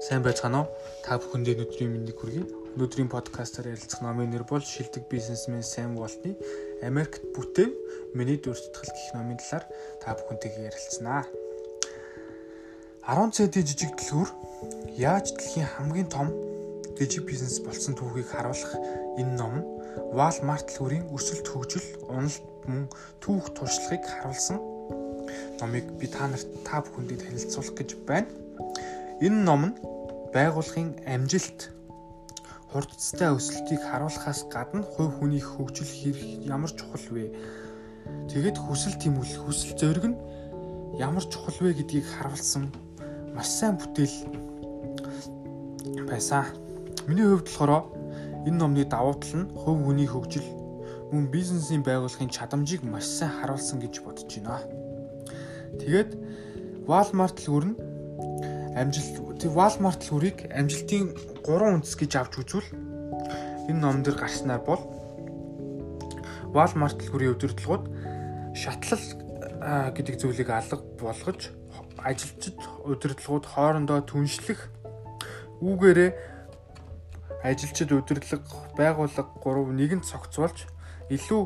Сайн байцгаана уу? Та бүхэндээ өдрийн мэндийг хүргэе. Өнөөдрийн подкастаар ярилцах номын нэр бол Шилдэг бизнесмен Сэм Волтны Америкт бүтэв миний дүрстгэл гэх номын талаар та бүхэнтэйгээ ярилцсанаа. 10 цэдийн жижиг дэлгүүр яаж дэлхийн хамгийн том жижиг бизнес болсон түүхийг харуулах энэ ном нь Walmart дэлгүүрийн өрсөлд хөгжил, уналт мөн түүх туршлагыг харуулсан номыг би та нарт та бүхэндээ танилцуулах гэж байна. Энэ ном нь байгууллагын амжилт хурдцтай өсөлтийг харуулахаас гадна хувь хүний хөгжил хэрэг ямар чухал вэ? Тэгэд хүсэл тэмүүлэл хүсэл зориг нь ямар чухал вэ гэдгийг харуулсан маш сайн бүтээл байсан. Миний хувьд болохоор энэ номны давуу тал нь хувь хүний хөгжил мөн бизнесийн байгууллагын чадамжийг маш сайн харуулсан гэж бодож байна. Тэгээд Walmart дэлгүүр нь амжилт Walmart дэлгүүрийг амжилтын 3 үндэс гэж авч үзвэл энэ ном дээр гарснаар бол Walmart дэлгүүрийн удирдлагууд шатлал гэдэг зүйлийг алга болгож ажилчид удирдлагууд хоорондоо түншлэх үүгээрээ ажилчид удирдлага байгууллага 3 нэгэн цогцолж илүү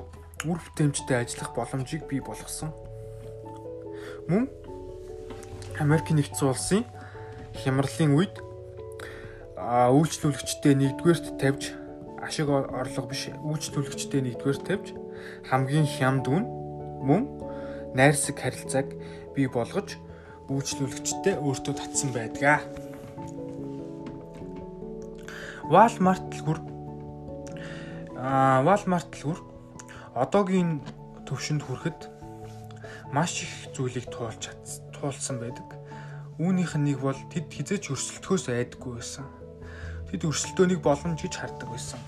үр бүтээмжтэй ажиллах боломжийг бий болгосон. Мөн Америк нэгдсэн улсын хямралын үед үйлчлүүлэгчдээ нэгдүгээрт тавьж ашиг орлого биш үйлчлүүлэгчдээ нэгдүгээрт тавьж хамгийн хямд үн мөн найрсаг харилцааг бий болгож үйлчлүүлэгчдээ өөртөө татсан байдаг. Walmart дэлгүр аа Walmart дэлгүр одоогийн төвшөнд хүрэхэд маш их зүйлийг туулж туулсан байдаг Үүнийх нь нэг бол тэд хизээч өрсөлдөхөөс айдаггүй байсан. Тэд өрсөлдөөнийг боломж гэж хардаг байсан.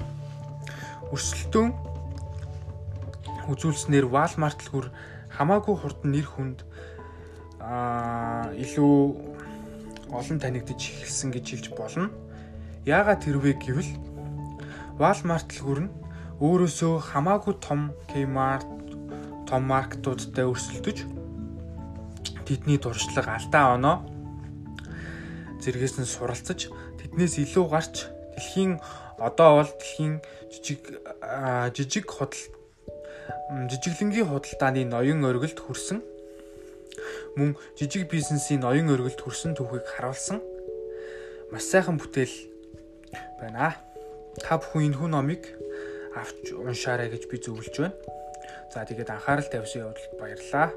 Өрсөлдөөн үзүүлснээр Walmart л хүр хамаагүй хурдан нэр хүнд аа илүү олон танигдж эхэлсэн гэж хэлж болно. Яагаад тэрвэ гэвэл Walmart л хүрн өөрөөсөө хамаагүй том Kmart том маркетуудтай өрсөлдөж тэдний дуршлаг алдаа оноо зэргээс нь суралцаж тэднээс илүү гарч дэлхийн одоо бол дэлхийн жижиг жижиг худал жижиглэнгийн худалдааны ноён оргилд хүрсэн мөн жижиг бизнесийн ноён оргилд хүрсэн түүхийг харуулсан маш сайхан бүтээл байна. Та бүхэн энэ хүн номыг авч уншаарай гэж би зөвлөж байна. За тэгээд анхаарал тавьсан явдалд баярлалаа.